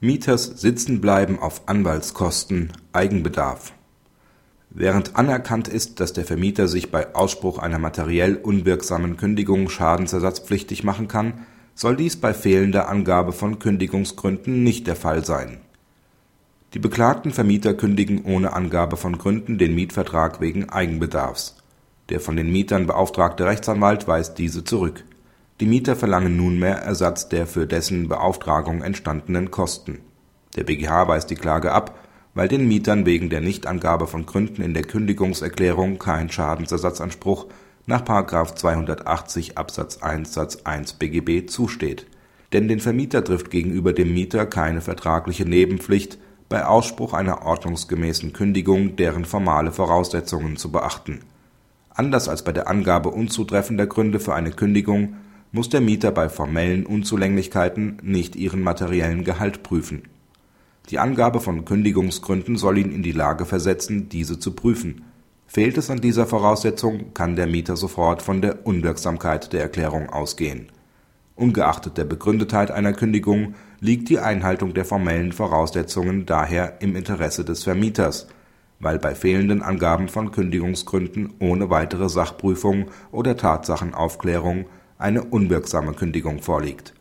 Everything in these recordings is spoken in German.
Mieters sitzen bleiben auf Anwaltskosten Eigenbedarf Während anerkannt ist, dass der Vermieter sich bei Ausspruch einer materiell unwirksamen Kündigung schadensersatzpflichtig machen kann, soll dies bei fehlender Angabe von Kündigungsgründen nicht der Fall sein. Die beklagten Vermieter kündigen ohne Angabe von Gründen den Mietvertrag wegen Eigenbedarfs. Der von den Mietern beauftragte Rechtsanwalt weist diese zurück die Mieter verlangen nunmehr Ersatz der für dessen Beauftragung entstandenen Kosten. Der BgH weist die Klage ab, weil den Mietern wegen der Nichtangabe von Gründen in der Kündigungserklärung kein Schadensersatzanspruch nach § 280 Absatz 1 Satz 1 BGB zusteht. Denn den Vermieter trifft gegenüber dem Mieter keine vertragliche Nebenpflicht, bei Ausspruch einer ordnungsgemäßen Kündigung deren formale Voraussetzungen zu beachten. Anders als bei der Angabe unzutreffender Gründe für eine Kündigung muss der Mieter bei formellen Unzulänglichkeiten nicht ihren materiellen Gehalt prüfen. Die Angabe von Kündigungsgründen soll ihn in die Lage versetzen, diese zu prüfen. Fehlt es an dieser Voraussetzung, kann der Mieter sofort von der Unwirksamkeit der Erklärung ausgehen. Ungeachtet der Begründetheit einer Kündigung liegt die Einhaltung der formellen Voraussetzungen daher im Interesse des Vermieters, weil bei fehlenden Angaben von Kündigungsgründen ohne weitere Sachprüfung oder Tatsachenaufklärung eine unwirksame Kündigung vorliegt.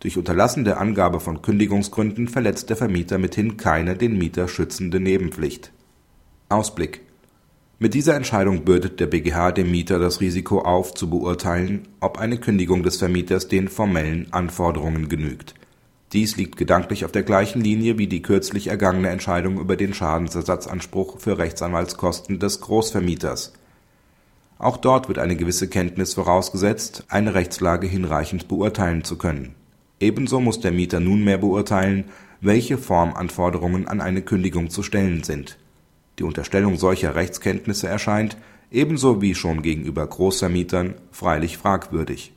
Durch Unterlassen der Angabe von Kündigungsgründen verletzt der Vermieter mithin keine den Mieter schützende Nebenpflicht. Ausblick Mit dieser Entscheidung bürdet der BgH dem Mieter das Risiko auf, zu beurteilen, ob eine Kündigung des Vermieters den formellen Anforderungen genügt. Dies liegt gedanklich auf der gleichen Linie wie die kürzlich ergangene Entscheidung über den Schadensersatzanspruch für Rechtsanwaltskosten des Großvermieters auch dort wird eine gewisse Kenntnis vorausgesetzt, eine Rechtslage hinreichend beurteilen zu können. Ebenso muss der Mieter nunmehr beurteilen, welche Formanforderungen an eine Kündigung zu stellen sind. Die Unterstellung solcher Rechtskenntnisse erscheint, ebenso wie schon gegenüber Großvermietern, freilich fragwürdig